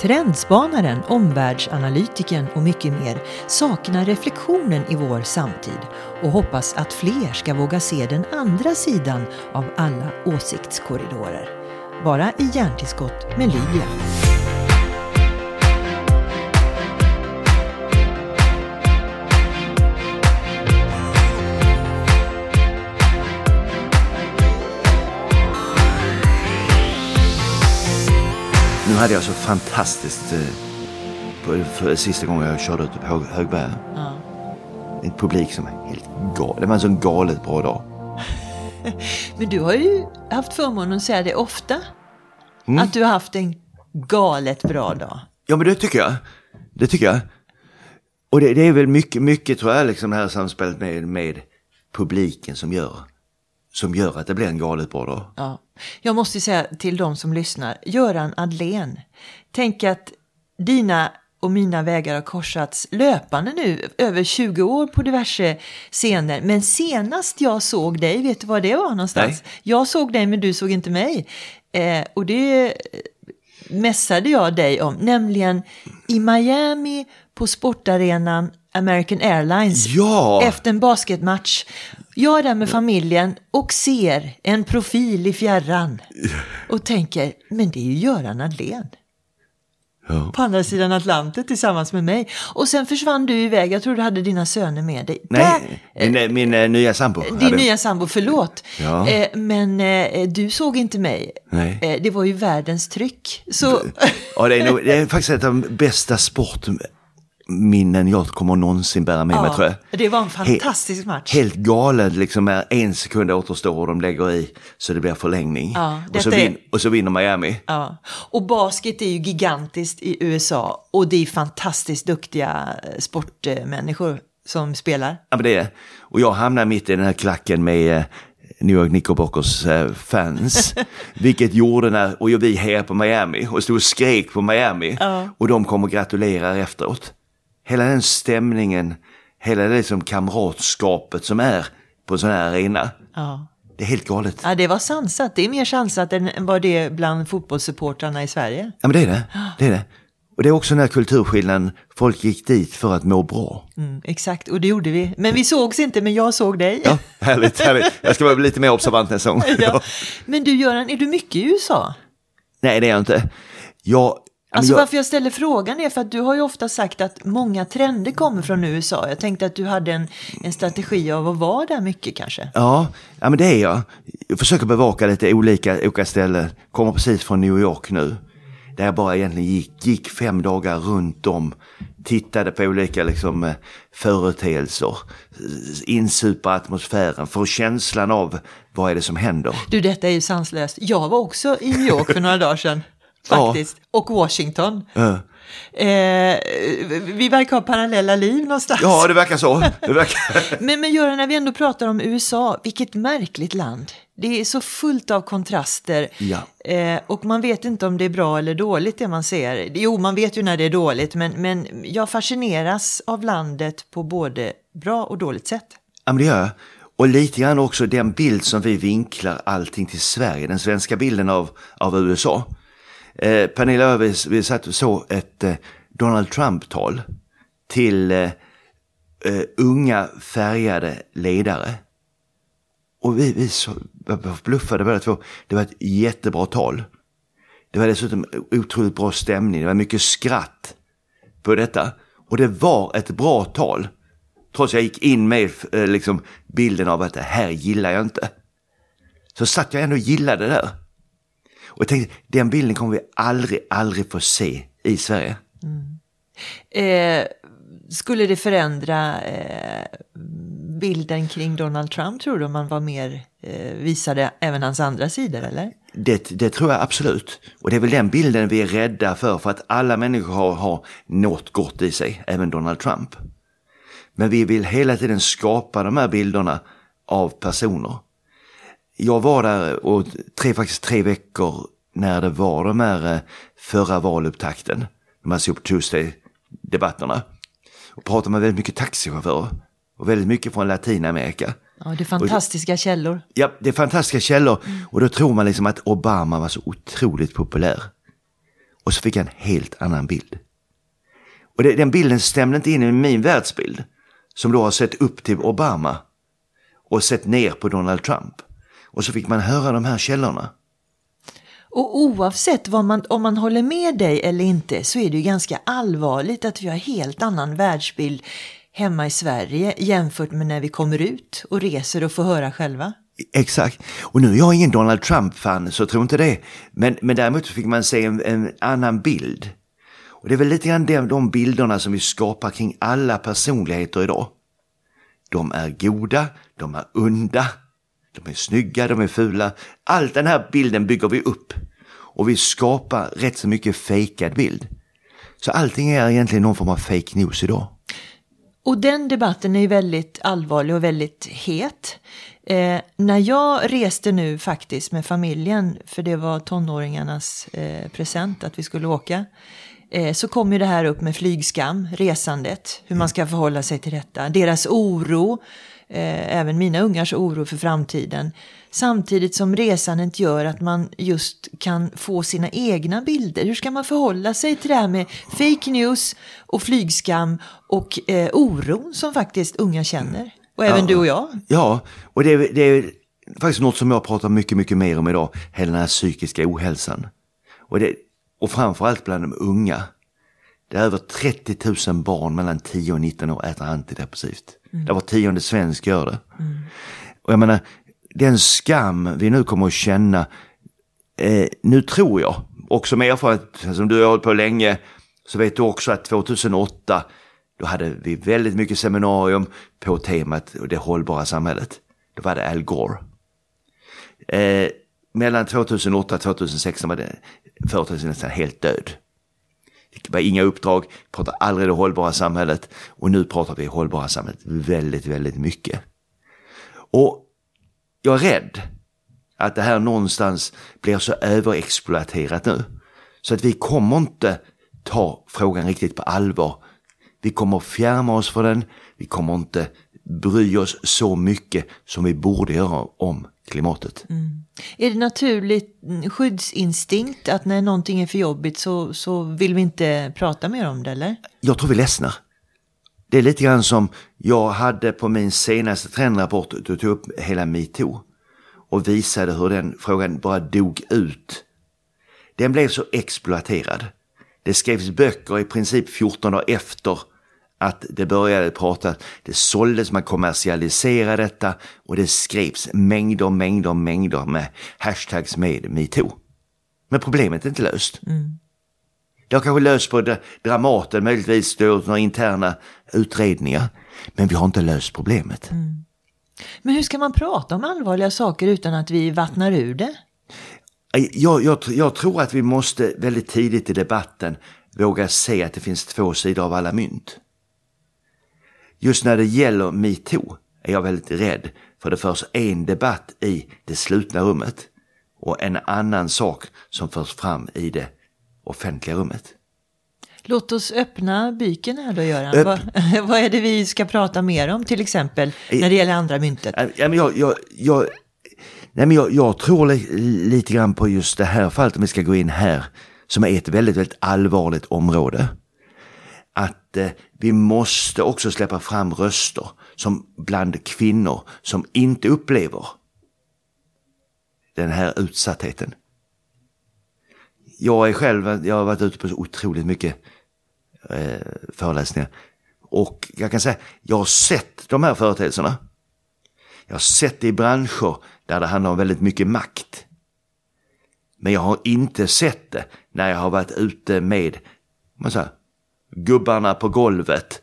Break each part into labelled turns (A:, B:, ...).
A: Trendspanaren, omvärldsanalytikern och mycket mer saknar reflektionen i vår samtid och hoppas att fler ska våga se den andra sidan av alla åsiktskorridorer. Bara i Hjärntillskott med Lydia.
B: Hade jag så fantastiskt eh, på, för sista gången jag körde ut på Hög, Högberga.
A: Ja.
B: En publik som är helt galen. Det var en sån galet bra dag.
A: Men du har ju haft förmånen att säga det ofta.
B: Mm.
A: Att du har haft en galet bra dag.
B: Ja men det tycker jag. Det tycker jag. Och det, det är väl mycket, mycket tror jag, liksom det här samspelet med, med publiken som gör, som gör att det blir en galet bra dag.
A: Ja. Jag måste säga till de som lyssnar, Göran Adlén. Tänk att dina och mina vägar har korsats löpande nu, över 20 år på diverse scener. Men senast jag såg dig, vet du var det var någonstans?
B: Nej.
A: Jag såg dig men du såg inte mig. Eh, och det mässade jag dig om, nämligen i Miami på sportarenan American Airlines
B: Ja!
A: efter en basketmatch. Jag är där med familjen och ser en profil i fjärran och tänker, men det är ju Göran Adlén
B: Ja.
A: på andra sidan Atlanten tillsammans med mig. Och sen försvann du iväg, jag tror du hade dina söner med dig.
B: Nej, min, eh, min eh, nya sambo.
A: Din
B: hade-
A: nya sambo, förlåt.
B: Ja.
A: Eh, men eh, du såg inte mig.
B: Nej.
A: Det var ju världens tryck. Så,
B: Ja, det, är nog, det är faktiskt ett av de bästa sportminnen jag kommer någonsin bära med mig tror jag.
A: det var en fantastisk match.
B: Helt galet liksom när en sekund återstår och de lägger i så det blir förlängning.
A: Ja,
B: och, så
A: är-
B: och så vinner Miami.
A: Ja. Och basket är ju gigantiskt i USA och det är fantastiskt duktiga eh, sportmänniskor som spelar.
B: Ja, men det är. Och jag hamnar mitt i den här klacken med eh, New York Knickerbockers eh, fans. Vilket gjorde när, och vi här på Miami och stod och skrek på Miami. Och de kom och gratulerar efteråt. Hela den stämningen, hela det liksom kamratskapet som är på en sån här arena.
A: Ja.
B: Det är helt galet.
A: ja, det var sansat. Det är mer sansat än vad det är bland fotbollssupportrarna i Sverige.
B: Ja men det är det. det, är det. Och det är också den här kulturskillnaden, folk gick dit för att må bra.
A: Mm, exakt, och det gjorde vi. Men vi sågs inte, men jag såg dig.
B: Ja, härligt, härligt. Jag ska vara lite mer observant nästa gång.
A: Ja. Men du Göran, är du mycket i USA?
B: Nej, det är jag inte. Jag,
A: Alltså
B: jag,
A: varför jag ställer frågan är för att du har ju ofta sagt att många trender kommer från USA. Jag tänkte att du hade en, en strategi av att vara där mycket kanske.
B: Ja, ja, men det är jag. Jag försöker bevaka lite olika, olika ställen. Kommer precis från New York nu. Där jag bara egentligen gick, gick fem dagar runt om. Tittade på olika liksom, eh, företeelser. Insupa atmosfären. Får känslan av vad är det som händer.
A: Du, detta är ju sanslöst. Jag var också i New York för några dagar sedan. Faktiskt. Och Washington.
B: Ja.
A: Eh, vi verkar ha parallella liv någonstans.
B: Ja, det verkar så. Det verkar...
A: Men, men Göran, när vi ändå pratar om USA, vilket märkligt land. Det är så fullt av kontraster.
B: Ja.
A: Eh, och man vet inte om det är bra eller dåligt det man ser. Jo, man vet ju när det är dåligt, men, men jag fascineras av landet på både bra och dåligt sätt.
B: Ja, men det gör jag. Och lite grann också den bild som vi vinklar allting till Sverige, den svenska bilden av, av USA. Eh, Pernilla Övis, vi satt och såg ett eh, Donald Trump-tal till eh, eh unga färgade ledare. Och vi, vi så, var förbluffade båda två. Det var ett jättebra tal. Det var dessutom otroligt bra stämning, det var mycket skratt på detta. Och det var ett bra tal. Trots att jag gick in med eh, liksom, bilden av att det här gillar jag inte. Så satt jag ändå och gillade det där. Och jag tänkte, den bilden kommer vi aldrig, aldrig få se i Sverige.
A: Eh, skulle det förändra eh, bilden kring Donald Trump, tror du, om man var mer, eh, visade även hans andra sidor, eller?
B: Det, det tror jag absolut. Och det är väl den bilden vi är rädda för, för att alla människor har, har något gott i sig, även Donald Trump. Men vi vill hela tiden skapa de här bilderna av personer. Jag var där och tre, faktiskt tre veckor när det var de här eh, förra valupptakten, de här Super Tuesday-debatterna. Och pratade med väldigt mycket taxichaufförer och väldigt mycket från Latinamerika.
A: Ja, det är fantastiska källor.
B: Ja, det är fantastiska källor och då tror man liksom att Obama var så otroligt populär. Och så fick jag en helt annan bild. Och det, den bilden stämde inte in i min världsbild. Som då har sett upp till Obama och sett ner på Donald Trump. Och så fick man höra de här källorna.
A: Och oavsett vad man, om man håller med dig eller inte så är det ju ganska allvarligt att vi har helt annan världsbild hemma i Sverige jämfört med när vi kommer ut och reser och får höra själva.
B: Exakt. Och nu är jag ingen Donald Trump-fan, så tro inte det. Men, men däremot fick man se en, en, annan bild. Och det är väl lite grann de, de bilderna som vi skapar kring alla personligheter idag. De är goda, de är onda, de är snygga, de är fula. Allt den här bilden bygger vi upp. Och vi skapar rätt så mycket fejkad bild. Så allting är egentligen någon form av fake news idag.
A: Och den debatten är väldigt allvarlig och väldigt het. Eh, när jag reste nu faktiskt med familjen, för det var tonåringarnas eh, present att vi skulle åka, eh, så kom ju det här upp med flygskam, resandet, hur man ska förhålla sig till detta, deras oro, eh, även mina ungars oro för framtiden. Samtidigt som resandet gör att man just kan få sina egna bilder. Hur ska man förhålla sig till det här med fake news och flygskam och eh, oron som faktiskt unga känner? Och även
B: ja.
A: du och jag.
B: Ja, och det är, det är faktiskt något som jag pratar mycket, mycket mer om idag. Hela den här psykiska ohälsan. Och, det, och framförallt bland de unga. Det är över 30 000 barn mellan 10 och 19 år äter antidepressivt. Mm. Det var tionde svensk gör det. Mm. Och jag menar, den skam vi nu kommer att känna, eh, nu tror jag, också med erfarenhet som du har hållit på länge, så vet du också att 2008, då hade vi väldigt mycket seminarium på temat det hållbara samhället. Då var det Al Gore. Eh, mellan 2008 och 2016 var det företaget nästan helt död. Det var inga uppdrag, pratade aldrig det hållbara samhället och nu pratar vi hållbara samhället väldigt, väldigt mycket. Och jag är rädd att det här någonstans blir så överexploaterat nu. Så att vi kommer inte ta frågan riktigt på allvar. Vi kommer fjärma oss från den. Vi kommer inte bry oss så mycket som vi borde göra om klimatet. Mm.
A: Är det naturligt skyddsinstinkt att när någonting är för jobbigt så, så vill vi inte prata mer om det eller?
B: Jag tror vi ledsnar. Det är lite grann som jag hade på min senaste trendrapport, du tog upp hela metoo och visade hur den frågan bara dog ut. Den blev så exploaterad. Det skrevs böcker i princip 14 dagar efter att det började prata, det såldes, man kommersialiserade detta och det skrevs mängder, mängder, mängder med hashtags med metoo. Men problemet är inte löst. Mm. Det har kanske löst på Dramaten, möjligtvis då några interna utredningar. Men vi har inte löst problemet. Mm.
A: Men hur ska man prata om allvarliga saker utan att vi vattnar ur det?
B: Jag, jag, jag tror att vi måste väldigt tidigt i debatten våga se att det finns två sidor av alla mynt. Just när det gäller metoo är jag väldigt rädd för det förs en debatt i det slutna rummet och en annan sak som förs fram i det offentliga rummet.
A: Låt oss öppna byken här då Göran. Öpp vad, vad, är det vi ska prata mer om till exempel när det gäller andra myntet?
B: Jag, jag, jag, nej, men jag, jag tror lite grann på just det här fallet om vi ska gå in här som är ett väldigt, väldigt allvarligt område att eh, vi måste också släppa fram röster som bland kvinnor som inte upplever den här utsattheten. Jag är själv, jag har varit ute på så otroligt mycket eh, föreläsningar och jag kan säga, jag har sett de här företeelserna. Jag har sett det i branscher där det handlar om väldigt mycket makt. Men jag har inte sett det när jag har varit ute med man säger, gubbarna på golvet,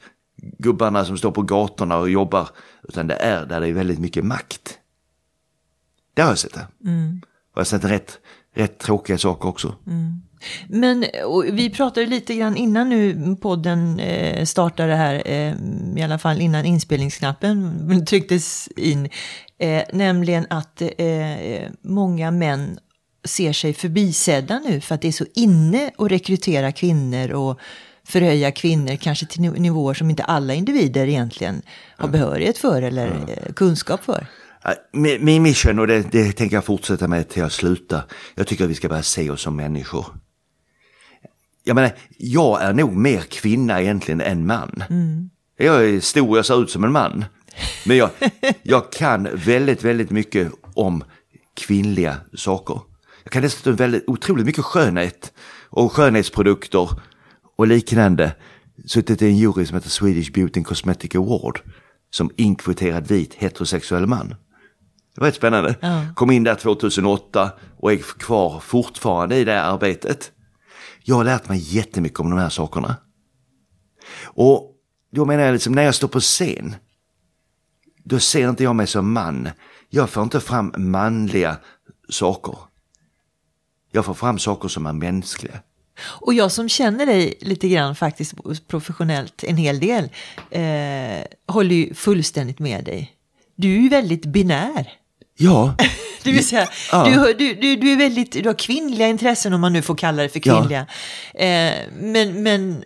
B: gubbarna som står på gatorna och jobbar, utan det är där det är väldigt mycket makt. Det har jag sett det. Mm. Och jag har sett rätt, rätt tråkiga saker också. Mm.
A: Men vi pratade lite grann innan nu podden eh, startade här, eh, i alla fall innan inspelningsknappen trycktes in, eh, nämligen att eh, många män ser sig förbisedda nu för att det är så inne att rekrytera kvinnor och förhöja kvinnor kanske till nivåer som inte alla individer egentligen har behörighet för eller mm. kunskap för.
B: Min mission, och det, det tänker jag fortsätta med till jag slutar, jag tycker att vi ska börja se oss som människor. jag menar, jag är nog mer kvinna egentligen än man. Jag är stor, jag ser ut som en man. Men jag, jag kan väldigt, väldigt mycket om kvinnliga saker. Jag kan dessutom väldigt, otroligt mycket skönhet och skönhetsprodukter och liknande. Suttit i en jury som heter Swedish Beauty and Cosmetic Award som inkvoterad vit heterosexuell man. Det var rätt spännande.
A: Ja.
B: Kom in där 2008 och är kvar fortfarande i det här arbetet. Jag har lärt mig jättemycket om de här sakerna. Och då menar jag liksom när jag står på scen, då ser inte jag mig som man. Jag får inte fram manliga saker. Jag får fram saker som är mänskliga.
A: Och jag som känner dig lite grann faktiskt professionellt en hel del eh, håller ju fullständigt med dig. Du är ju väldigt binär.
B: Ja,
A: Det vill säga,
B: Ja.
A: du, du, du, du, är väldigt, du har kvinnliga intressen om man nu får kalla det för
B: Ja.
A: kvinnliga. Eh, men, men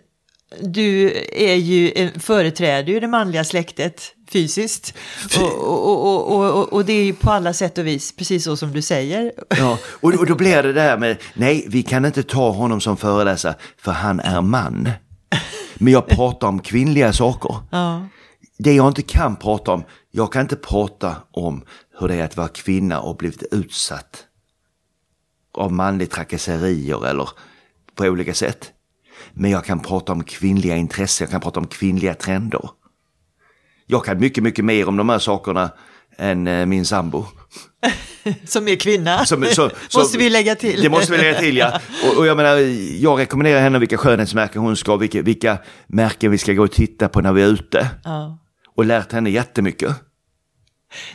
A: du är ju, företräder ju det manliga släktet fysiskt. Och, och, och, och, det är ju på alla sätt och vis precis så som du säger.
B: ja. Och, och då blir det där med, nej vi kan inte ta honom som föreläsare för han är man. Men jag pratar om kvinnliga saker.
A: Ja.
B: Det jag inte kan prata om, jag kan inte prata om hur det är att vara kvinna och blivit utsatt av manliga trakasserier eller på olika sätt. Men jag kan prata om kvinnliga intressen, jag kan prata om kvinnliga trender. Jag kan mycket, mycket mer om de här sakerna än eh, min sambo.
A: Som är kvinna.
B: Som- så-
A: måste vi lägga till.
B: Det måste vi lägga till ja. Och, och jag menar, jag rekommenderar henne vilka skönhetsmärken hon ska, vilka, vilka märken vi ska gå och titta på när vi är ute.
A: Ja.
B: Och lärt henne jättemycket.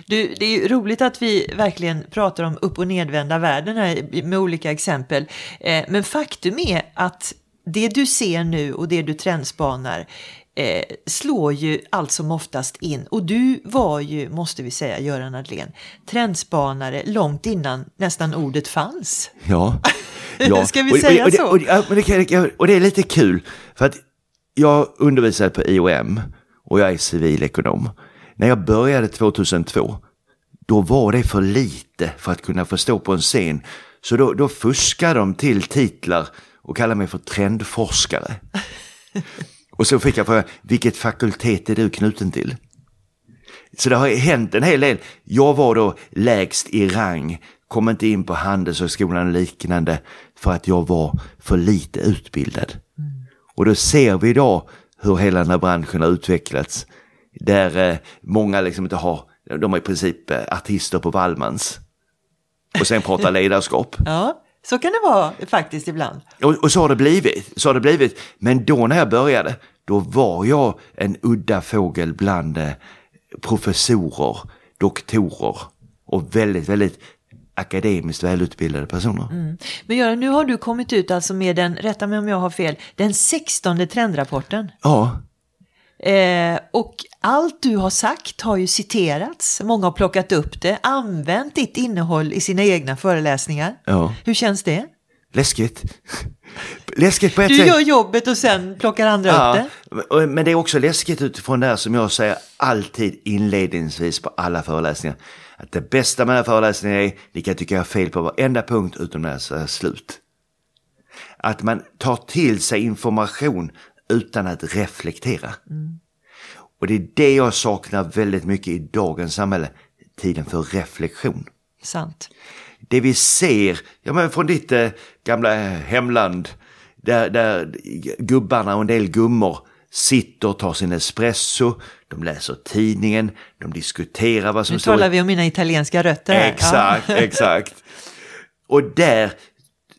A: Du, det är roligt att vi verkligen pratar om upp och nedvända världen här med olika exempel. Eh, men faktum är att det du ser nu och det du trendspanar eh, slår ju allt som oftast in. Och du var ju, måste vi säga, Göran Adlén, trendspanare långt innan nästan ordet fanns.
B: Ja. ja.
A: Ska vi
B: och,
A: säga
B: och, och,
A: så?
B: Och, det är lite kul, för att jag undervisade på IOM och jag är civilekonom. När jag började 2002, då var det för lite för att kunna få stå på en scen. Så då, då fuskade de till titlar och kallade mig för trendforskare. och så fick jag fråga, vilket fakultet är du knuten till? Så det har hänt en hel del. Jag var då lägst i rang, kom inte in på Handelshögskolan och liknande för att jag var för lite utbildad. Och då ser vi idag hur hela den här branschen har utvecklats. Där eh, många liksom inte har, de är i princip eh, artister på Wallmans. Och sen pratar ledarskap.
A: Ja, så kan det vara faktiskt ibland.
B: Och, och så har det blivit. Så har det blivit. Men då när jag började, då var jag en udda fågel bland eh, professorer, doktorer och väldigt, väldigt akademiskt välutbildade personer.
A: Men Göran, nu har du kommit ut alltså med den, rätta mig om jag har fel, den 16 trendrapporten.
B: Ja,
A: Eh, och allt du har sagt har ju citerats. Många har plockat upp det, använt ditt innehåll i sina egna föreläsningar.
B: ja.
A: Hur känns det?
B: Läskigt. Läskigt på ett
A: Du
B: sätt.
A: gör jobbet och sen plockar andra upp
B: Ja,
A: det.
B: och- men det är också läskigt utifrån det här som jag säger alltid inledningsvis på alla föreläsningar. Att det bästa med den här föreläsningen är, ni kan tycka jag har fel på varenda punkt utom när jag säger slut. Att man tar till sig information utan att reflektera. Och det är det jag saknar väldigt mycket i dagens samhälle, tiden för reflektion.
A: Sant.
B: Det vi ser, ja men från ditt eh, gamla hemland, där, där gubbarna och en del gummor sitter och tar sin espresso, de läser tidningen, de diskuterar vad som
A: Nu
B: står
A: talar
B: i...
A: vi om mina italienska rötter här.
B: Exakt, exakt. Och där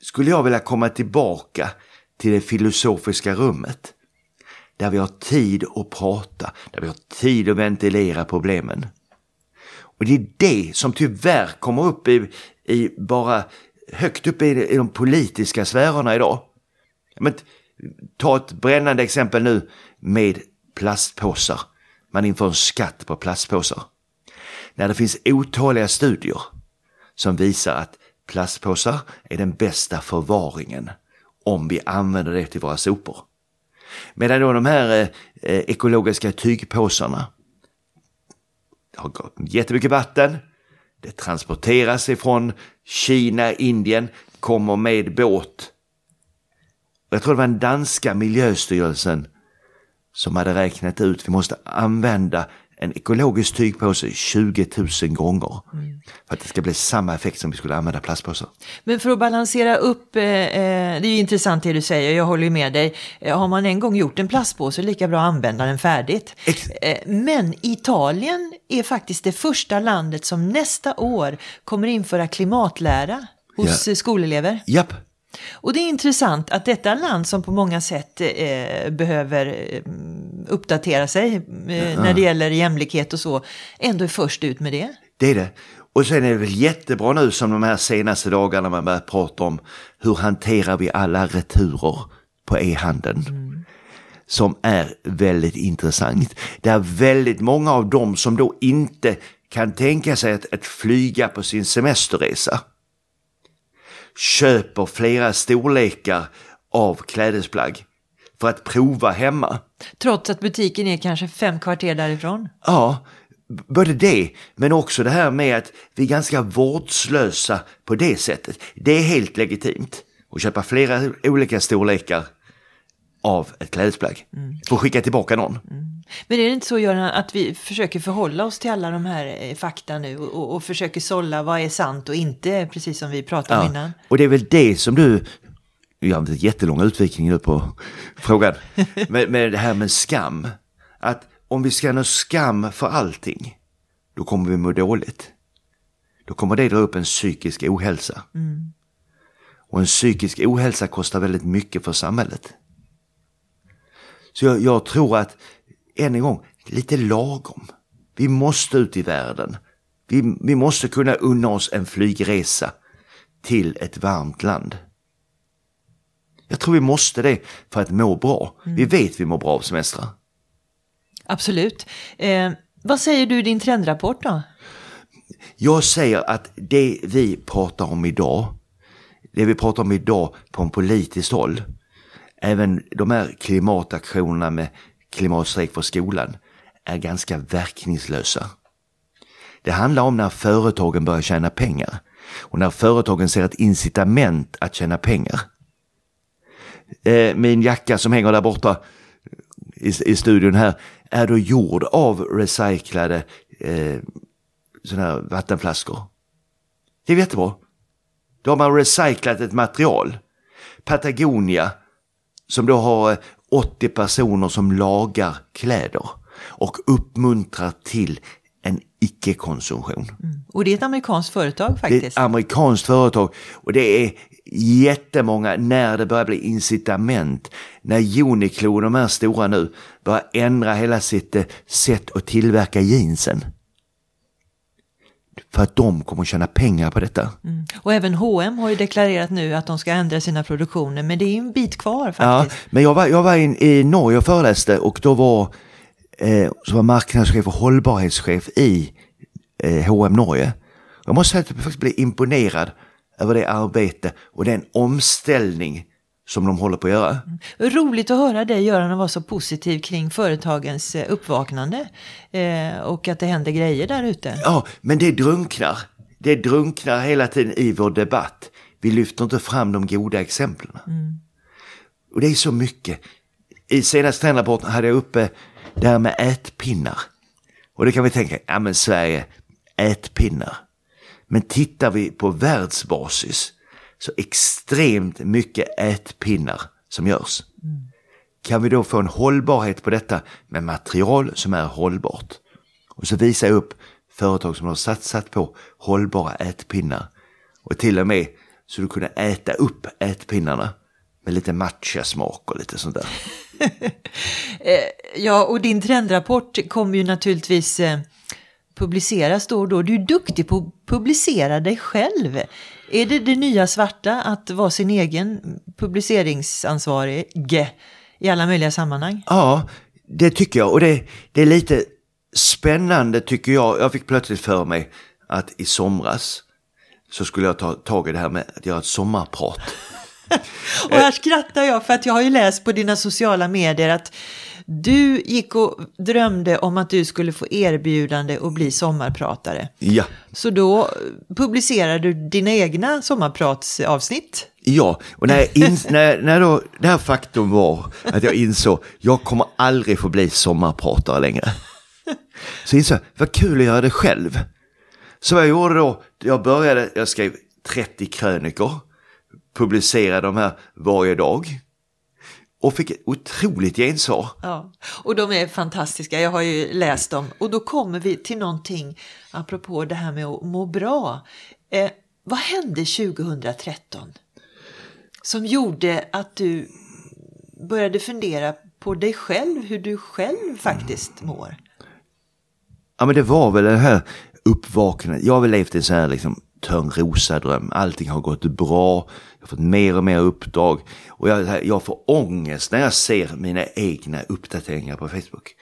B: skulle jag vilja komma tillbaka till det filosofiska rummet. Där vi har tid att prata, där vi har tid att ventilera problemen. Och det är det som tyvärr kommer upp i, i bara högt upp i, i de politiska sfärerna idag. Men, ta ett brännande exempel nu med plastpåsar. Man inför en skatt på plastpåsar. När det finns otaliga studier som visar att plastpåsar är den bästa förvaringen om vi använder det till våra sopor. Medan då de här eh, ekologiska tygpåsarna har gått jättemycket vatten. Det transporteras ifrån Kina, Indien, kommer med båt. jag tror det var den danska miljöstyrelsen som hade räknat ut att vi måste använda en ekologisk tygpåse 20 000 gånger. Mm. För att det ska bli samma effekt som vi skulle använda plastpåsar.
A: Men för att balansera upp, eh, eh det är ju intressant det du säger, jag håller ju med dig. Eh, har man en gång gjort en plastpåse, lika bra att använda den färdigt. Ex eh, men Italien är faktiskt det första landet som nästa år kommer införa klimatlära hos ja. skolelever.
B: Japp.
A: Och det är intressant att detta land som på många sätt eh, behöver eh, uppdatera sig eh, när det gäller jämlikhet och så, ändå är först ut med det.
B: Det är det. Och sen är det väl jättebra nu som de här senaste dagarna man börjar prata om hur hanterar vi alla returer på e-handeln. Mm. Som är väldigt intressant. Det är väldigt många av dem som då inte kan tänka sig att, att flyga på sin semesterresa köper flera storlekar av klädesplagg för att prova hemma.
A: Trots att butiken är kanske fem kvarter därifrån?
B: Ja, både det, men också det här med att vi är ganska vårdslösa på det sättet. Det är helt legitimt att köpa flera olika storlekar av ett klädesplagg. Mm. Att skicka tillbaka någon. Mm.
A: Men är det inte så Göran att vi försöker förhålla oss till alla de här eh, fakta nu och, och försöker sålla vad är sant och inte, precis som vi pratade om innan?
B: Och det är väl det som du, jag har en jättelång utvikning nu på frågan, med, med det här med skam. Att om vi ska nå skam för allting, då kommer vi må dåligt. Då kommer det dra upp en psykisk ohälsa. Mm. Och en psykisk ohälsa kostar väldigt mycket för samhället. Så jag, jag tror att än en gång, lite lagom. Vi måste ut i världen. Vi, vi måste kunna unna oss en flygresa till ett varmt land. Jag tror vi måste det för att må bra. Mm. Vi vet vi mår bra av semestrar.
A: Absolut. Eh, vad säger du i din trendrapport då?
B: Jag säger att det vi pratar om idag, det vi pratar om idag på en politiskt håll, även de här klimataktionerna med klimatstrejk för skolan är ganska verkningslösa. Det handlar om när företagen börjar tjäna pengar och när företagen ser ett incitament att tjäna pengar. Eh, min jacka som hänger där borta i, i studion här är då gjord av recyclade eh, sådana här vattenflaskor. Det är jättebra. Då har man recyclat ett material. Patagonia som då har 80 personer som lagar kläder och uppmuntrar till en icke-konsumtion. Mm.
A: Och det är ett amerikanskt företag faktiskt.
B: Det är ett amerikanskt företag och det är jättemånga när det börjar bli incitament. När Uniqlo, de här stora nu, börjar ändra hela sitt eh, sätt att tillverka jeansen. För att de kommer att tjäna pengar på detta.
A: Mm. Och även H&M har ju deklarerat nu att de ska ändra sina produktioner. Men det är en bit kvar faktiskt.
B: Ja, men jag var, jag var in, i Norge och föreläste och då var, eh, så var marknadschef och hållbarhetschef i eh, H&M Norge. Jag måste säga att jag faktiskt blev imponerad över det arbete och den omställning som de håller på att göra.
A: Mm. Roligt att höra dig Göran vara så positiv kring företagens eh, uppvaknande eh, och att det händer grejer där ute.
B: Ja, men det drunknar. Det drunknar hela tiden i vår debatt. Vi lyfter inte fram de goda exemplen. Mm. Och det är så mycket. I senaste trendrapporten hade jag uppe det här med ätpinnar. Och det kan vi tänka, ja men Sverige, ätpinnar. Men tittar vi på världsbasis så extremt mycket ätpinnar som görs. Mm. Kan vi då få en hållbarhet på detta med material som är hållbart? Och så visar jag upp företag som har satsat på hållbara ätpinnar. Och till och med så du kunde äta upp ätpinnarna med lite matcha-smak och lite sånt där.
A: Eh, ja, och din trendrapport kommer ju naturligtvis eh, publiceras då och då. Du är duktig på att publicera dig själv. Är det det nya svarta att vara sin egen publiceringsansvarig i alla möjliga sammanhang?
B: Ja, det tycker jag. Och det, det är lite spännande tycker jag. Jag fick plötsligt för mig att i somras så skulle jag ta tag i det här med att göra ett sommarprat.
A: och här skrattar jag för att jag har ju läst på dina sociala medier att du gick och drömde om att du skulle få erbjudande att bli sommarpratare.
B: Ja.
A: Så då publicerade du dina egna sommarpratsavsnitt.
B: Ja, och när, ins- när, när då, det här faktum var att jag insåg jag kommer aldrig få bli sommarpratare längre. Så insåg jag, vad kul att göra det själv. Så vad jag gjorde då, jag började, jag skrev 30 krönikor, publicerade de här varje dag och fick otroligt gensvar.
A: Ja, och de är fantastiska. Jag har ju läst dem. Och då kommer vi till någonting apropå det här med att må bra. Eh, vad hände 2013 som gjorde att du började fundera på dig själv, hur du själv faktiskt mår?
B: Ja men det var väl det här uppvaknandet. Jag har väl levt en sån här liksom törnrosadröm. Allting har gått bra. Jag har fått mer och mer uppdrag. Och jag, jag får ångest när jag ser mina egna uppdateringar på Facebook.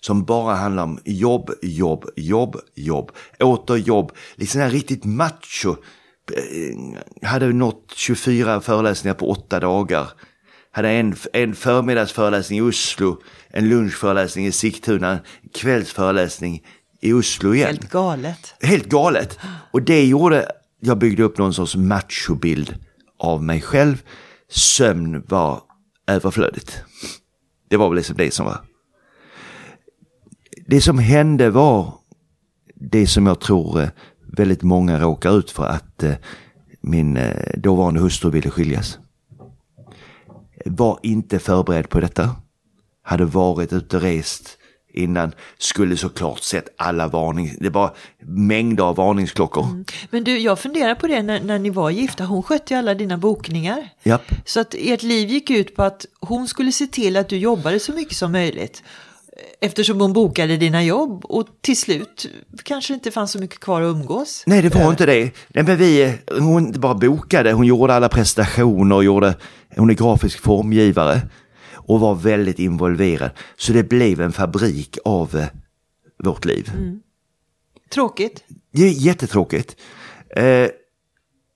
B: Som bara handlar om jobb, jobb, jobb, jobb. Åter jobb. Liksom här riktigt macho. Jag hade nått 24 föreläsningar på åtta dagar. Hade en, en förmiddagsföreläsning i Oslo, en lunchföreläsning i Sigtuna, en kvällsföreläsning i Oslo igen.
A: Helt galet.
B: Helt galet. Och det gjorde, jag byggde upp någon sorts machobild av mig själv. Sömn var överflödigt. Det var väl liksom det som var. Det som hände var det som jag tror eh, väldigt många råkar ut för att eh, min eh, dåvarande hustru ville skiljas. Var inte förberedd på detta. Hade varit ute och rest innan. Skulle såklart sett alla varningar. Det var mängder av varningsklockor. Mm.
A: Men du, jag funderar på det när, när ni var gifta. Hon skötte ju alla dina bokningar.
B: Japp.
A: Så att ert liv gick ut på att hon skulle se till att du jobbade så mycket som möjligt. Eftersom hon bokade dina jobb och till slut kanske inte fanns så mycket kvar att umgås.
B: Nej, det var inte det. Nej, men vi, hon inte bara bokade, hon gjorde alla prestationer, och gjorde, hon är grafisk formgivare och var väldigt involverad. Så det blev en fabrik av eh, vårt liv. Mm.
A: Tråkigt.
B: Det är jättetråkigt. Eh,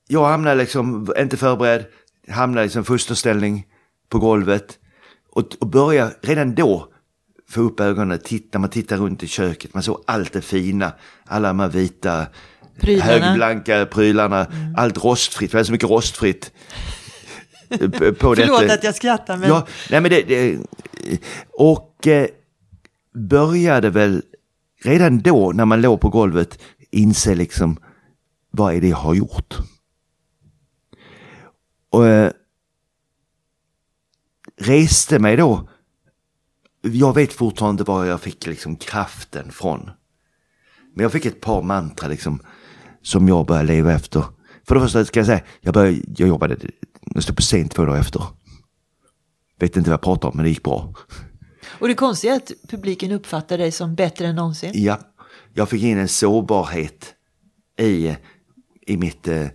B: jag hamnade liksom, inte förberedd, hamnade liksom fosterställning på golvet. Och, och börja redan då få upp ögonen, titta, man tittar runt i köket, man såg allt det fina, alla de här vita
A: Prylarna.
B: högblanka prylarna, mm. allt rostfritt, det var så mycket rostfritt.
A: På Förlåt detta. att jag skrattar. Men...
B: Ja, nej men det, det och eh, började väl redan då när man låg på golvet inse liksom vad är det jag har gjort? Och eh, reste mig då. Jag vet fortfarande inte var jag fick liksom kraften från. Men jag fick ett par mantra liksom som jag började leva efter. För det första ska jag säga, jag, började, jag jobbade jag stod på scen två dagar efter. Vet inte vad jag pratar om, men det gick bra.
A: Och det konstiga är att publiken uppfattar dig som bättre än någonsin.
B: Ja, jag fick in en sårbarhet i, i mitt eh,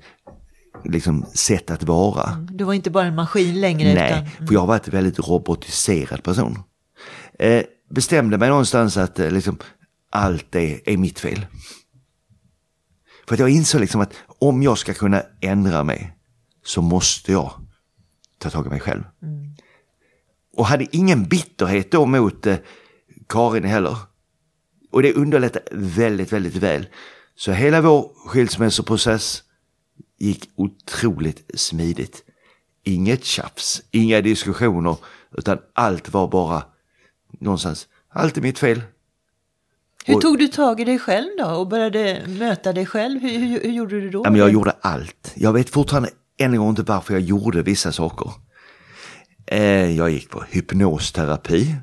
B: liksom, sätt att vara. Mm,
A: du var inte bara en maskin längre.
B: Nej, utan, mm. för jag varit en väldigt robotiserad person. Eh, bestämde mig någonstans att eh, liksom, allt är, är mitt fel. För att jag insåg liksom att om jag ska kunna ändra mig så måste jag ta tag i mig själv. Mm. Och hade ingen bitterhet då mot eh, Karin heller. Och det underlättade väldigt, väldigt väl. Så hela vår skilsmässoprocess gick otroligt smidigt. Inget tjafs, inga diskussioner, utan allt var bara någonstans, allt är mitt fel.
A: Hur tog du tag i dig själv då och började möta dig själv? Hur, hur, hur gjorde du då?
B: jag gjorde allt. Jag vet fortfarande än en gång inte varför jag gjorde vissa saker. Eh, jag gick på hypnosterapi.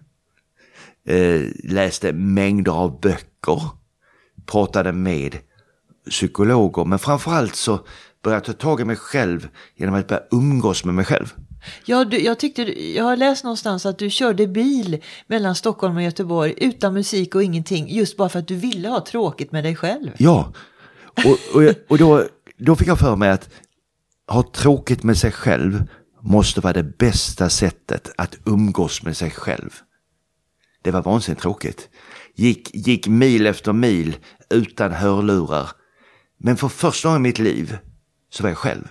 B: Eh, läste mängder av böcker. Pratade med psykologer. Men framförallt så började jag ta tag i mig själv genom att börja umgås med mig själv.
A: Ja, du, jag, tyckte, jag har läst någonstans att du körde bil mellan Stockholm och Göteborg utan musik och ingenting just bara för att du ville ha tråkigt med dig själv.
B: Ja, och, och, och då, då fick jag för mig att ha tråkigt med sig själv måste vara det bästa sättet att umgås med sig själv. Det var vansinnigt tråkigt. Gick, gick mil efter mil utan hörlurar. Men för första gången i mitt liv så var jag själv.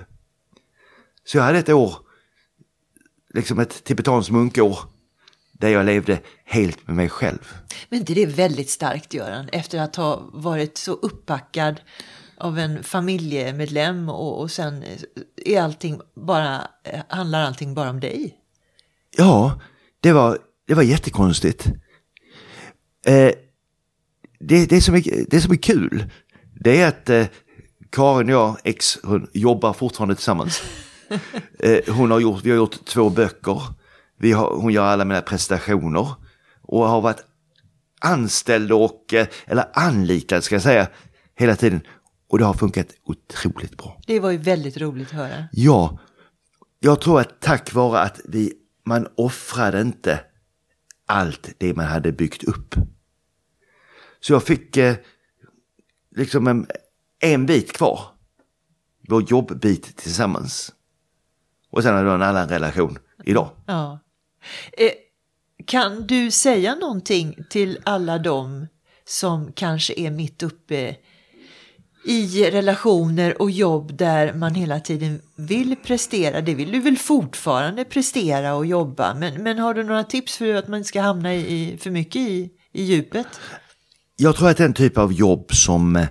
B: Så jag hade ett år, liksom ett tibetanskt munkår, där jag levde helt med mig själv.
A: Men det är väldigt starkt Göran, efter att ha varit så uppbackad av en familjemedlem och, och sen är allting bara, handlar allting bara om dig.
B: Ja, det var, det var jättekonstigt. Eh, det, det, som är, det som är kul, det är att eh, Karin och jag, ex, hon jobbar fortfarande tillsammans. eh, hon har gjort, vi har gjort två böcker. Vi har, hon gör alla mina prestationer. Och har varit anställd och, eh, eller anlitad ska jag säga, hela tiden. Och det har funkat otroligt bra.
A: Det var ju väldigt roligt att höra.
B: Ja, jag tror att tack vare att vi, man offrade inte allt det man hade byggt upp. Så jag fick eh, liksom en, en bit kvar. Vår jobbbit tillsammans. Och sen har jag en annan relation idag.
A: Ja. Eh, kan du säga någonting till alla dem som kanske är mitt uppe i relationer och jobb där man hela tiden vill prestera. Det vill du väl fortfarande prestera och jobba. Men, men har du några tips för att man inte ska hamna i, för mycket i, i djupet?
B: Jag tror att den typ av jobb som eh,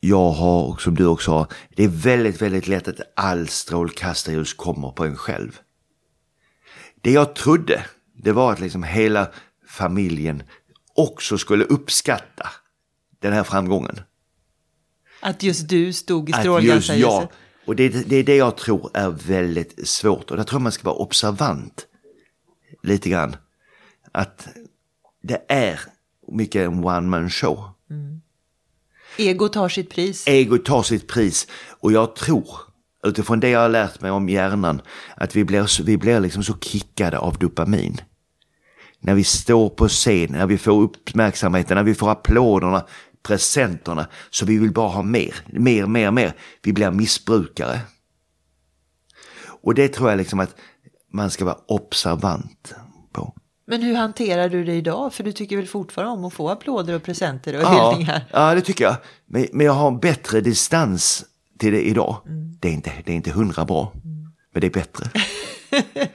B: jag har och som du också har. Det är väldigt, väldigt lätt att all strålkastarljus kommer på en själv. Det jag trodde, det var att liksom hela familjen också skulle uppskatta den här framgången.
A: Att just du stod i strålkastarljuset? Ja,
B: och det, det är det jag tror är väldigt svårt. Och där tror jag man ska vara observant lite grann. Att det är mycket en one man show. Mm.
A: Ego tar sitt pris.
B: Ego tar sitt pris. Och jag tror, utifrån det jag har lärt mig om hjärnan, att vi blir, vi blir liksom så kickade av dopamin. När vi står på scen, när vi får uppmärksamheten, när vi får applåderna, presenterna. Så vi vill bara ha mer, mer, mer, mer. Vi blir missbrukare. Och det tror jag liksom att man ska vara observant på.
A: Men hur hanterar du det idag? För du tycker väl fortfarande om att få applåder och presenter och ja, hyllningar?
B: Ja, det tycker jag. Men, men jag har en bättre distans till det idag. Mm. Det, är inte, det är inte hundra bra, mm. men det är bättre.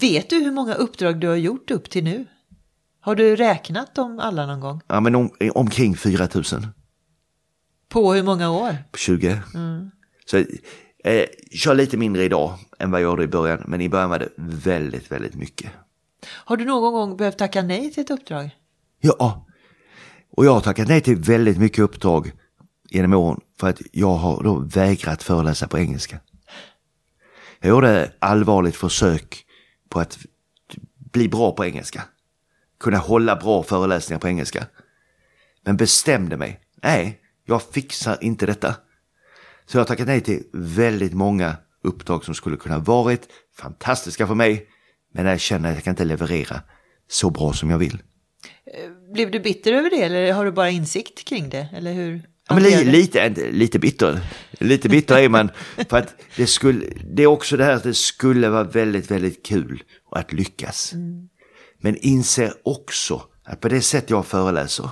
A: Vet du hur många uppdrag du har gjort upp till nu? Har du räknat dem alla någon gång?
B: Ja, men om, omkring 4 000.
A: På hur många år?
B: 20. Mm. Så eh, kör lite mindre idag än vad jag gjorde i början, men i början var det väldigt, väldigt mycket.
A: Har du någon gång behövt tacka nej till ett uppdrag?
B: Ja, och jag har tackat nej till väldigt mycket uppdrag genom åren för att jag har då vägrat föreläsa på engelska. Jag gjorde allvarligt försök på att bli bra på engelska. Kunna hålla bra föreläsningar på engelska. Men bestämde mig, nej, jag fixar inte detta. Så jag har tackat nej till väldigt många uppdrag som skulle kunna varit fantastiska för mig men jag känner att jag kan inte leverera så bra som jag vill.
A: Eh, blev du bitter över det eller har du bara insikt kring det? Eller hur?
B: Ja, men li, lite, lite bitter. Lite bitter är man. För att det, skulle, det är också det här att det skulle vara väldigt, väldigt kul att lyckas. Mm. Men inser också att på det sätt jag föreläser,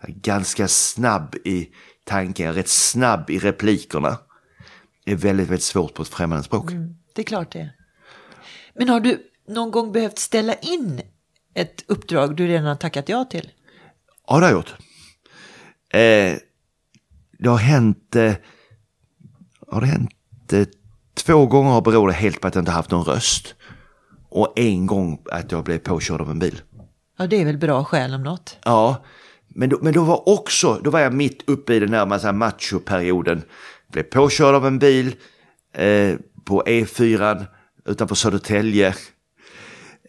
B: jag är ganska snabb i tanken, rätt snabb i replikerna, är väldigt, väldigt svårt på ett främmande språk. Mm,
A: det är klart det. Men har du någon gång behövt ställa in ett uppdrag du redan har tackat ja till?
B: Ja, det har jag gjort. Eh, det har hänt, eh, har det hänt eh, två gånger beror det helt på att jag inte haft någon röst. Och en gång att jag blev påkörd av en bil.
A: Ja, det är väl bra skäl om något.
B: Ja, men då, men då var också, då var jag mitt uppe i den här machoperioden. Blev påkörd av en bil eh, på E4 utanför Södertälje.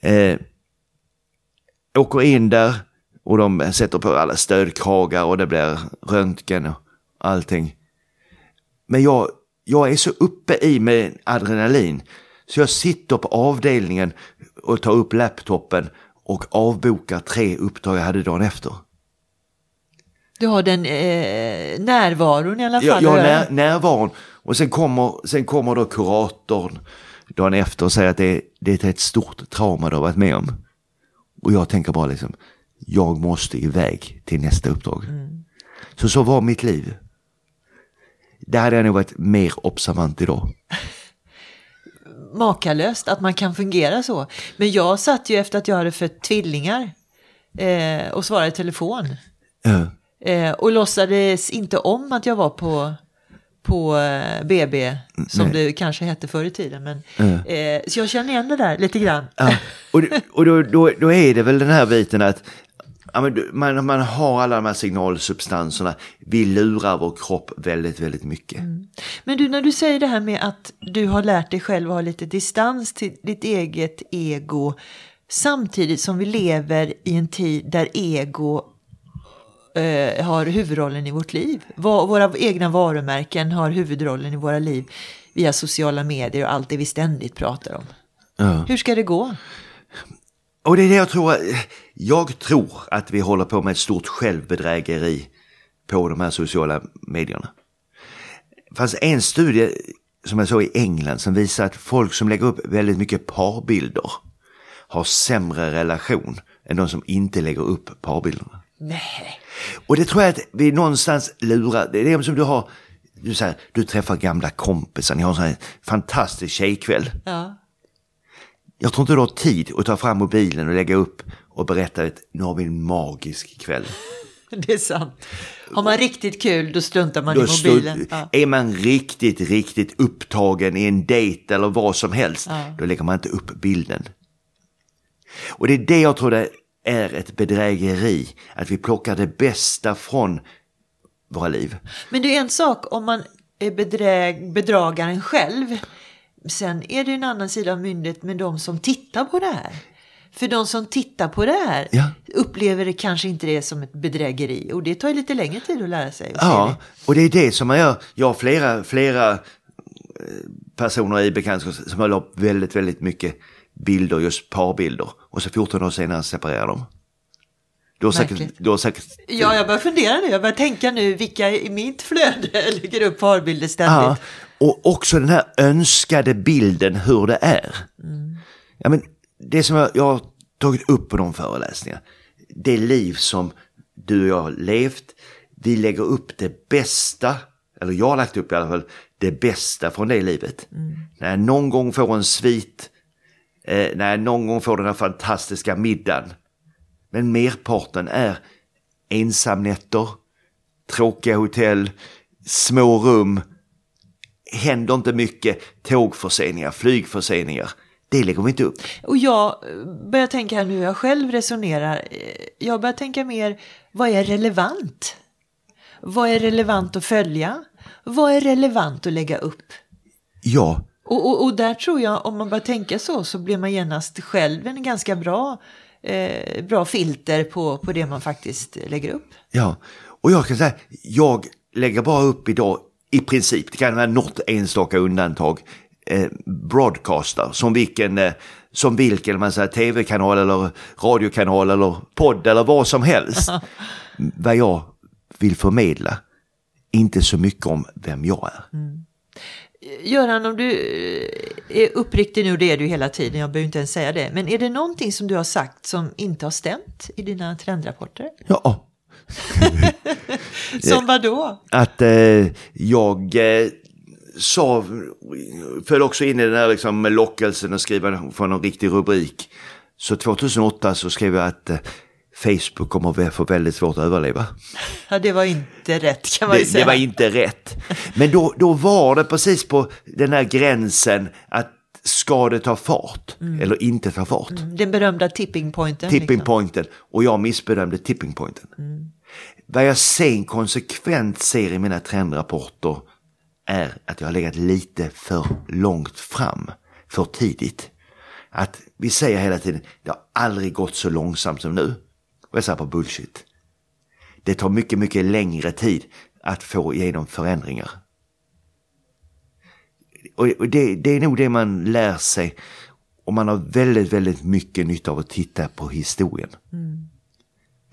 B: Eh, åker in där och de sätter på alla stödkragar och det blir röntgen och allting. Men jag, jag är så uppe i med adrenalin så jag sitter på avdelningen och tar upp laptopen och avbokar tre uppdrag jag hade dagen efter.
A: Du har den eh, närvaron i alla fall?
B: Ja, jag har när, närvaron. Och sen kommer, sen kommer då kuratorn dagen efter och säger att det, det är ett stort trauma du har varit med om. Och jag tänker bara liksom, jag måste iväg till nästa uppdrag. Mm. Så så var mitt liv. Där hade jag nog varit mer observant idag.
A: Makalöst att man kan fungera så. Men jag satt ju efter att jag hade fött tvillingar eh, och svarade i telefon.
B: Uh.
A: Eh, och låtsades inte om att jag var på, på eh, BB, som
B: Nej.
A: det kanske hette förr i tiden. Men, eh, så jag känner igen det där lite grann.
B: Ja, och och då, då, då är det väl den här biten att ja, men man, man har alla de här signalsubstanserna. Vi lurar vår kropp väldigt, väldigt mycket.
A: Men du, när du säger det här med att du har lärt dig själv att ha lite distans till ditt eget ego. Samtidigt som vi lever i en tid där ego eh, har huvudrollen i vårt liv. Våra egna varumärken har huvudrollen i våra liv via sociala medier och allt det vi ständigt pratar om.
B: Ja.
A: Hur ska det gå?
B: Och det är det jag tror. Jag tror att vi håller på med ett stort självbedrägeri på de här sociala medierna. Det fanns en studie som jag såg i England som visar att folk som lägger upp väldigt mycket parbilder har sämre relation än de som inte lägger upp parbilderna.
A: Nej.
B: Och det tror jag att vi någonstans lurar. Det är det som du har, du säger, du träffar gamla kompisar, ni har en sån här fantastisk tjejkväll.
A: Ja.
B: Jag tror inte du har tid att ta fram mobilen och lägga upp och berätta att nu har vi en magisk kväll.
A: Det är sant. Har man riktigt kul då struntar man
B: Då
A: i mobilen. Ja.
B: Är man riktigt, riktigt upptagen i en dejt eller vad som helst,
A: Ja.
B: då lägger man inte upp bilden. Och det är det jag tror det är ett bedrägeri, att vi plockar det bästa från våra liv.
A: Men det är en sak om man är bedräg, bedragaren själv. Sen är det en annan sida av myndet med de som tittar på det här. För de som tittar på det här
B: Ja.
A: upplever det kanske inte det som ett bedrägeri. Och det tar ju lite längre tid att lära sig.
B: Ja, och det är det som man gör. Jag har flera, flera eh, personer i bekantskap som har upp väldigt, väldigt mycket bilder, just parbilder. Och så 14 år senare separerar de. Du har säkert, du har säkert
A: Ja, jag börjar fundera nu. Jag börjar tänka nu vilka i mitt flöde lägger upp parbilder ständigt.
B: Ja, och också den här önskade bilden hur det är. Ja, men det som jag, jag har tagit upp på de föreläsningarna, det liv som du och jag har levt, vi lägger upp det bästa, eller jag har lagt upp i alla fall, det bästa från det livet. När jag någon gång får en svit, eh, när jag någon gång får den här fantastiska middagen. Men merparten är ensamnätter, tråkiga hotell, små rum, händer inte mycket, tågförseningar, flygförseningar. Det lägger vi inte upp.
A: Och jag börjar tänka här nu jag själv resonerar. Jag börjar tänka mer, vad är relevant? Vad är relevant att följa? Vad är relevant att lägga upp?
B: Ja,
A: Och, och, och där tror jag, om man börjar tänka så, så blir man genast själv en ganska bra, eh, bra filter på, på det man faktiskt lägger upp.
B: ja. Och jag kan säga, jag lägger bara upp idag i princip, det kan vara något enstaka undantag, eh, broadcaster som vilken, eh, som vilken man säger, tv-kanal eller radiokanal eller podd eller vad som helst. vad jag vill förmedla, inte så mycket om vem jag är.
A: Göran, om du eh, är uppriktig nu, det är du hela tiden, jag behöver inte ens säga det. Men är det någonting som du har sagt som inte har stämt i dina trendrapporter?
B: Ja,
A: Som vad då?
B: att eh, jag eh, sa, föll också in i den här liksom lockelsen att skriva för någon riktig rubrik. Så 2008 så skrev jag att eh, Facebook kommer att få väldigt svårt att överleva.
A: Ja, det var inte rätt kan man ju
B: Det,
A: säga.
B: det var inte rätt. Men då, då var det precis på den här gränsen att ska det ta fart eller inte ta fart.
A: Den berömda tipping pointen.
B: Tipping
A: liksom.
B: pointen och jag missbedömde tipping pointen. Vad jag sen konsekvent ser i mina trendrapporter är att jag har legat lite för långt fram, för tidigt. Att vi säger hela tiden, det har aldrig gått så långsamt som nu. Och jag säger på bullshit. Det tar mycket, mycket längre tid att få igenom förändringar. Och det, det är nog det man lär sig och man har väldigt, väldigt mycket nytta av att titta på historien. Mm.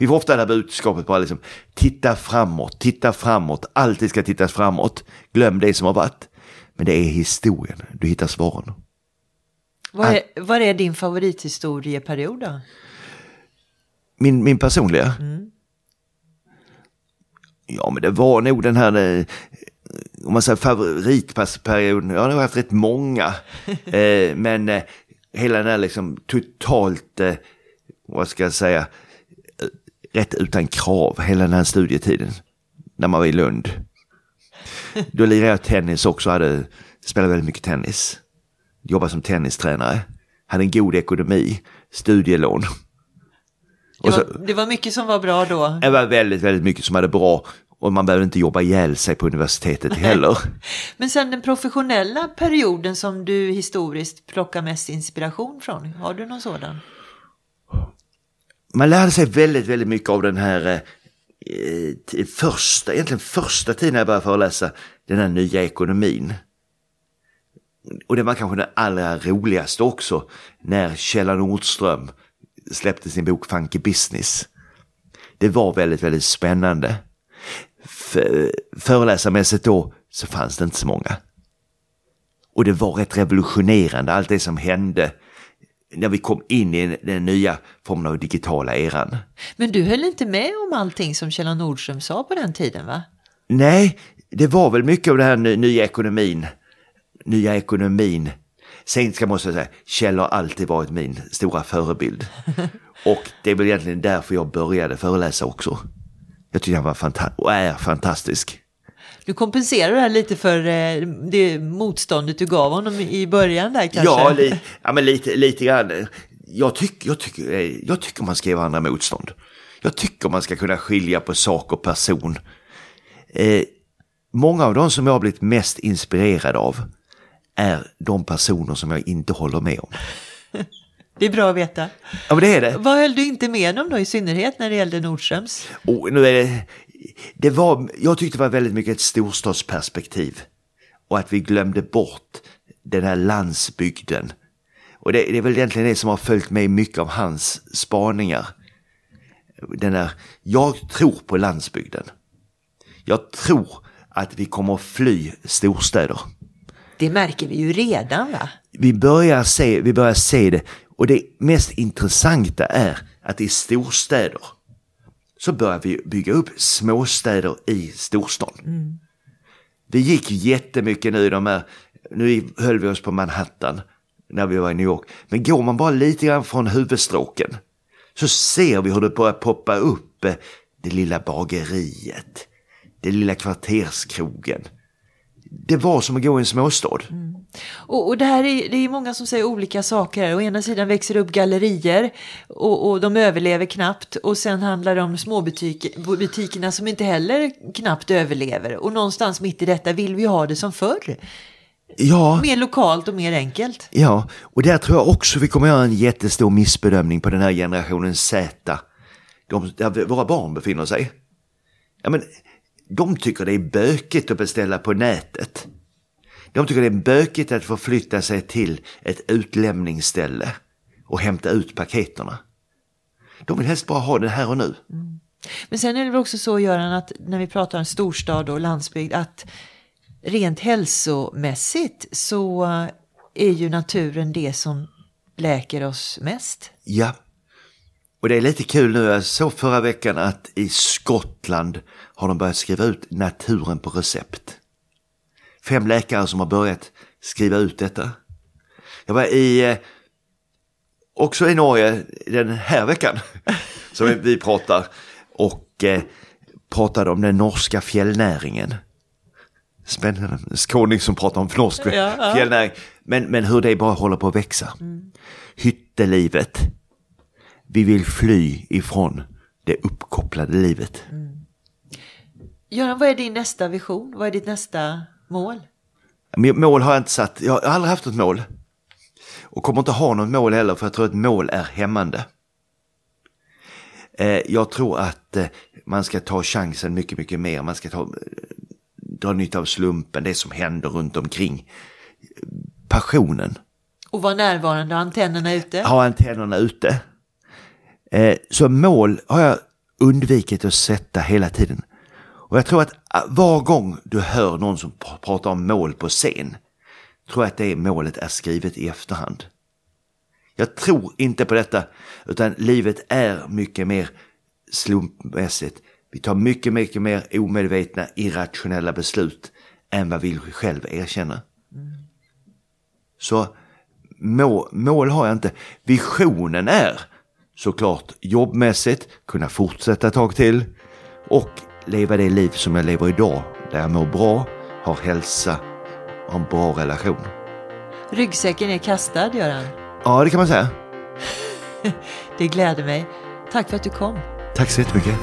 B: Vi får ofta det här budskapet bara liksom, titta framåt, titta framåt, alltid ska tittas framåt. Glöm det som har varit. Men det är historien, du hittar svaren.
A: Vad är, vad är din favorithistorieperiod då?
B: Min, min personliga? Ja, men det var nog den här, eh, om man säger favoritperioden, jag har nog haft rätt många. eh, men eh, hela den här liksom totalt, vad ska jag säga, rätt utan krav hela den här studietiden. När man var i Lund. Då lirade jag tennis också, hade, spelade väldigt mycket tennis. Jobbade som tennistränare. Hade en god ekonomi, studielån.
A: Det var, det var mycket som var bra då.
B: Det var väldigt, väldigt mycket som hade bra och man behöver inte jobba ihjäl sig på universitetet heller.
A: Men sen den professionella perioden som du historiskt plockar mest inspiration från, har du någon sådan?
B: Man lärde sig väldigt, väldigt mycket av den här eh, första, egentligen första tiden jag började föreläsa, den här nya ekonomin. Och det var kanske det allra roligaste också, när Kjell Nordström släppte sin bok Funky Business. Det var väldigt, väldigt spännande. För, föreläsarmässigt då så fanns det inte så många. Och det var rätt revolutionerande, allt det som hände när vi kom in i den nya formen av digitala eran.
A: Men du höll inte med om allting som Kjell Nordström sa på den tiden va?
B: Nej, det var väl mycket av den här nya ekonomin. Nya ekonomin. Sen ska man säga, Kjell har alltid varit min stora förebild. Och det är väl egentligen därför jag började föreläsa också. Jag tycker han var fantastisk och är fantastisk.
A: Du kompenserar det här lite för eh, det motståndet du gav honom i början där kanske?
B: Ja, li, ja men lite, lite grann. Jag, tyck, jag, tyck, eh, jag tycker man ska ge varandra motstånd. Jag tycker man ska kunna skilja på sak och person. Eh, många av de som jag har blivit mest inspirerad av är de personer som jag inte håller med om.
A: Det är bra att veta.
B: Ja, men det är det.
A: Vad höll du inte med om då i synnerhet när det gällde Nordströms?
B: Oh, nu är det, det var, jag tyckte det var väldigt mycket ett storstadsperspektiv. Och att vi glömde bort den här landsbygden. Och det, det är väl egentligen det som har följt med mycket av hans spaningar. Den här, jag tror på landsbygden. Jag tror att vi kommer att fly storstäder.
A: Det märker vi ju redan va?
B: Vi börjar se, vi börjar se det och det mest intressanta är att i storstäder så började vi bygga upp småstäder i storstan. Mm. Det gick jättemycket nu i de här, nu höll vi oss på Manhattan när vi var i New York. Men går man bara lite grann från huvudstråken så ser vi hur det börjar poppa upp eh, det lilla bageriet, det lilla kvarterskrogen, det var som att gå i en småstad. Mm.
A: Och, och det här är, det är många som säger olika saker. Å ena sidan växer det upp gallerier och, och de överlever knappt. Och sen handlar det om småbutikerna som inte heller knappt överlever. Och någonstans mitt i detta vill vi ha det som förr.
B: Ja.
A: Mer lokalt och mer enkelt.
B: Ja, och där tror jag också vi kommer göra en jättestor missbedömning på den här generationen Z. De, där våra barn befinner sig. Ja, men de tycker det är bökigt att beställa på nätet. De tycker det är bökigt att förflytta sig till ett utlämningsställe och hämta ut paketerna. De vill helst bara ha det här och nu. Mm.
A: Men sen är det väl också så Göran att när vi pratar om storstad och landsbygd att rent hälsomässigt så är ju naturen det som läker oss mest.
B: Ja, och det är lite kul nu, jag såg förra veckan att i Skottland har de börjat skriva ut naturen på recept. Fem läkare som har börjat skriva ut detta. Jag var i, eh, också i Norge den här veckan, som vi pratar, och eh, pratade om den norska fjällnäringen. Spännande, skåning som pratar om norsk ja, ja. fjällnäring. Men, men hur det bara håller på att växa. Mm. Hyttelivet. Vi vill fly ifrån det uppkopplade livet. Mm.
A: Göran, vad är din nästa vision? Vad är ditt nästa mål?
B: Mål har jag inte satt. Jag har aldrig haft något mål. Och kommer inte ha något mål heller för jag tror att mål är hämmande. Eh, jag tror att eh, man ska ta chansen mycket, mycket mer. Man ska ta, dra nytta av slumpen, det som händer runt omkring. Passionen.
A: Och vara närvarande, ha antennerna ute?
B: Ha antennerna ute. Eh, så mål har jag undvikit att sätta hela tiden. Och jag tror att äh, var gång du hör någon som pratar om mål på scen, tror jag att det målet är skrivet i efterhand. Jag tror inte på detta, utan livet är mycket mer slumpmässigt. Vi tar mycket, mycket mer omedvetna, irrationella beslut än vad vi själv erkänner. Så mål, mål har jag inte. Visionen är såklart jobbmässigt, kunna fortsätta ett tag till och leva det liv som jag lever idag, där jag mår bra, har hälsa och en bra relation.
A: Ryggsäcken är kastad, Göran.
B: Ja, det kan man säga.
A: Det gläder mig. Tack för att du kom.
B: Tack så jättemycket.